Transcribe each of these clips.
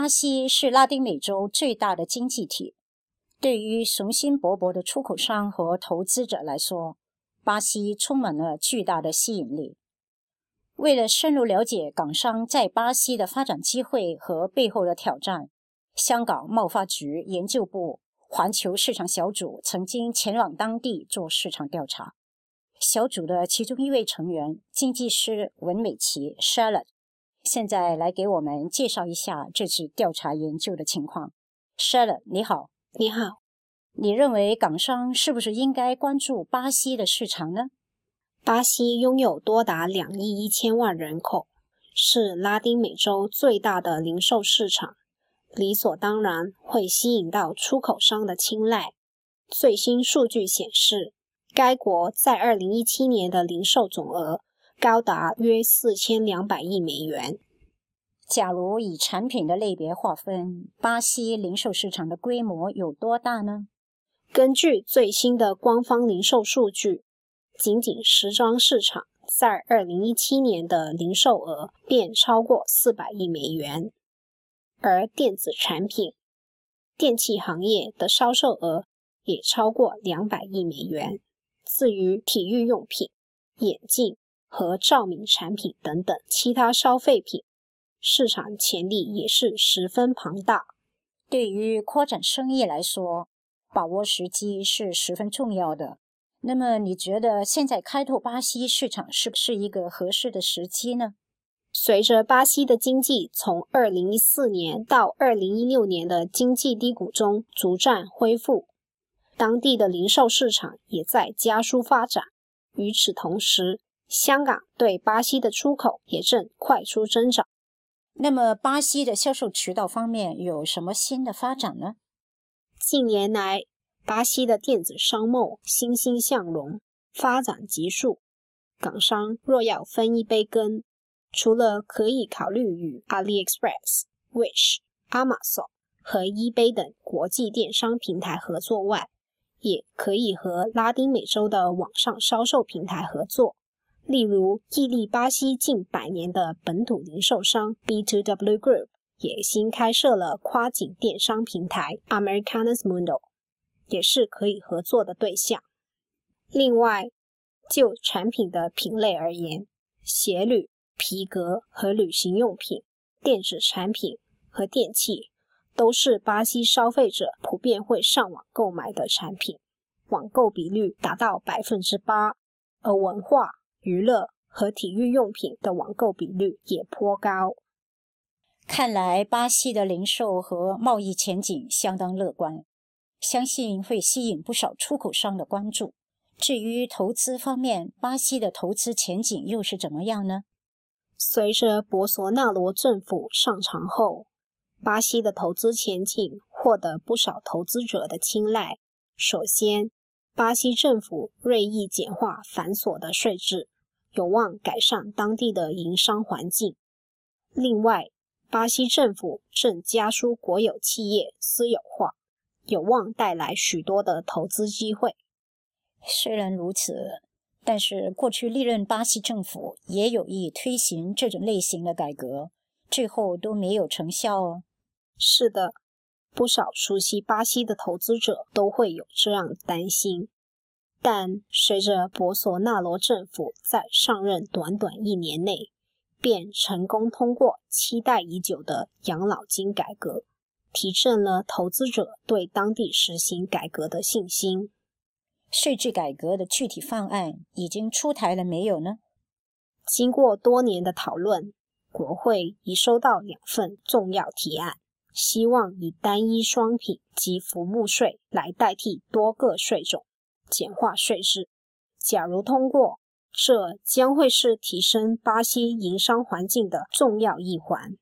巴西是拉丁美洲最大的经济体，对于雄心勃勃的出口商和投资者来说，巴西充满了巨大的吸引力。为了深入了解港商在巴西的发展机会和背后的挑战，香港贸发局研究部环球市场小组曾经前往当地做市场调查。小组的其中一位成员，经济师文美琪 （Charlotte），现在来给我们介绍一下这次调查研究的情况。Charlotte，你好。你好。你认为港商是不是应该关注巴西的市场呢？巴西拥有多达两亿一千万人口，是拉丁美洲最大的零售市场，理所当然会吸引到出口商的青睐。最新数据显示，该国在二零一七年的零售总额高达约四千两百亿美元。假如以产品的类别划分，巴西零售市场的规模有多大呢？根据最新的官方零售数据。仅仅时装市场在二零一七年的零售额便超过四百亿美元，而电子产品、电器行业的销售额也超过两百亿美元。至于体育用品、眼镜和照明产品等等其他消费品，市场潜力也是十分庞大。对于扩展生意来说，把握时机是十分重要的。那么你觉得现在开拓巴西市场是不是一个合适的时机呢？随着巴西的经济从2014年到2016年的经济低谷中逐渐恢复，当地的零售市场也在加速发展。与此同时，香港对巴西的出口也正快速增长。那么，巴西的销售渠道方面有什么新的发展呢？近年来，巴西的电子商贸欣欣向荣，发展急速。港商若要分一杯羹，除了可以考虑与 AliExpress、Wish、Amazon 和 eBay 等国际电商平台合作外，也可以和拉丁美洲的网上销售平台合作。例如，屹立巴西近百年的本土零售商 B2W Group 也新开设了跨境电商平台 Americanas Mundo。也是可以合作的对象。另外，就产品的品类而言，鞋履、皮革和旅行用品、电子产品和电器都是巴西消费者普遍会上网购买的产品，网购比率达到百分之八。而文化、娱乐和体育用品的网购比率也颇高。看来，巴西的零售和贸易前景相当乐观。相信会吸引不少出口商的关注。至于投资方面，巴西的投资前景又是怎么样呢？随着博索纳罗政府上场后，巴西的投资前景获得不少投资者的青睐。首先，巴西政府锐意简化繁琐的税制，有望改善当地的营商环境。另外，巴西政府正加速国有企业私有化。有望带来许多的投资机会。虽然如此，但是过去历任巴西政府也有意推行这种类型的改革，最后都没有成效哦。是的，不少熟悉巴西的投资者都会有这样的担心。但随着博索纳罗政府在上任短短一年内，便成功通过期待已久的养老金改革。提振了投资者对当地实行改革的信心。税制改革的具体方案已经出台了没有呢？经过多年的讨论，国会已收到两份重要提案，希望以单一商品及服务税来代替多个税种，简化税制。假如通过，这将会是提升巴西营商环境的重要一环。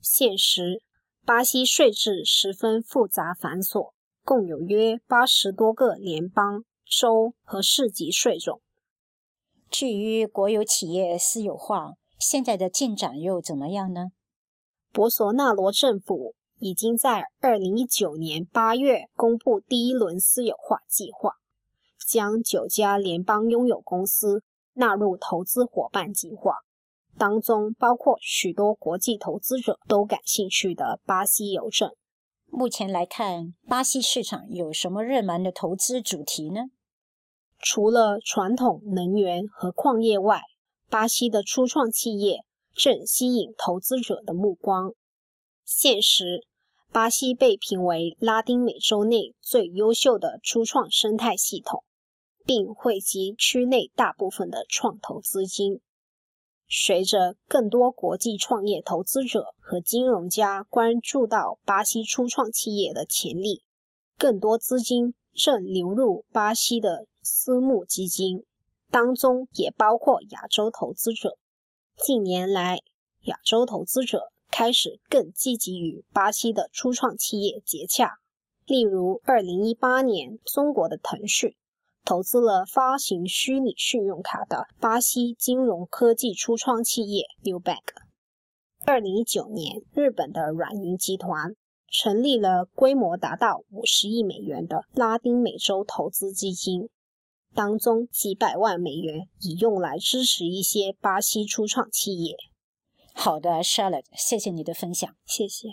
现实。巴西税制十分复杂繁琐，共有约八十多个联邦、州和市级税种。至于国有企业私有化，现在的进展又怎么样呢？博索纳罗政府已经在二零一九年八月公布第一轮私有化计划，将九家联邦拥有公司纳入投资伙伴计划，当中包括许多国际投资者都感兴趣的巴西邮政。目前来看，巴西市场有什么热门的投资主题呢？除了传统能源和矿业外，巴西的初创企业正吸引投资者的目光。现实，巴西被评为拉丁美洲内最优秀的初创生态系统，并汇集区内大部分的创投资金。随着更多国际创业投资者和金融家关注到巴西初创企业的潜力，更多资金正流入巴西的私募基金，当中也包括亚洲投资者。近年来，亚洲投资者开始更积极与巴西的初创企业接洽，例如2018年，中国的腾讯。投资了发行虚拟信用卡的巴西金融科技初创企业 NewBank。二零一九年，日本的软银集团成立了规模达到五十亿美元的拉丁美洲投资基金，当中几百万美元已用来支持一些巴西初创企业。好的，Charlotte，谢谢你的分享，谢谢。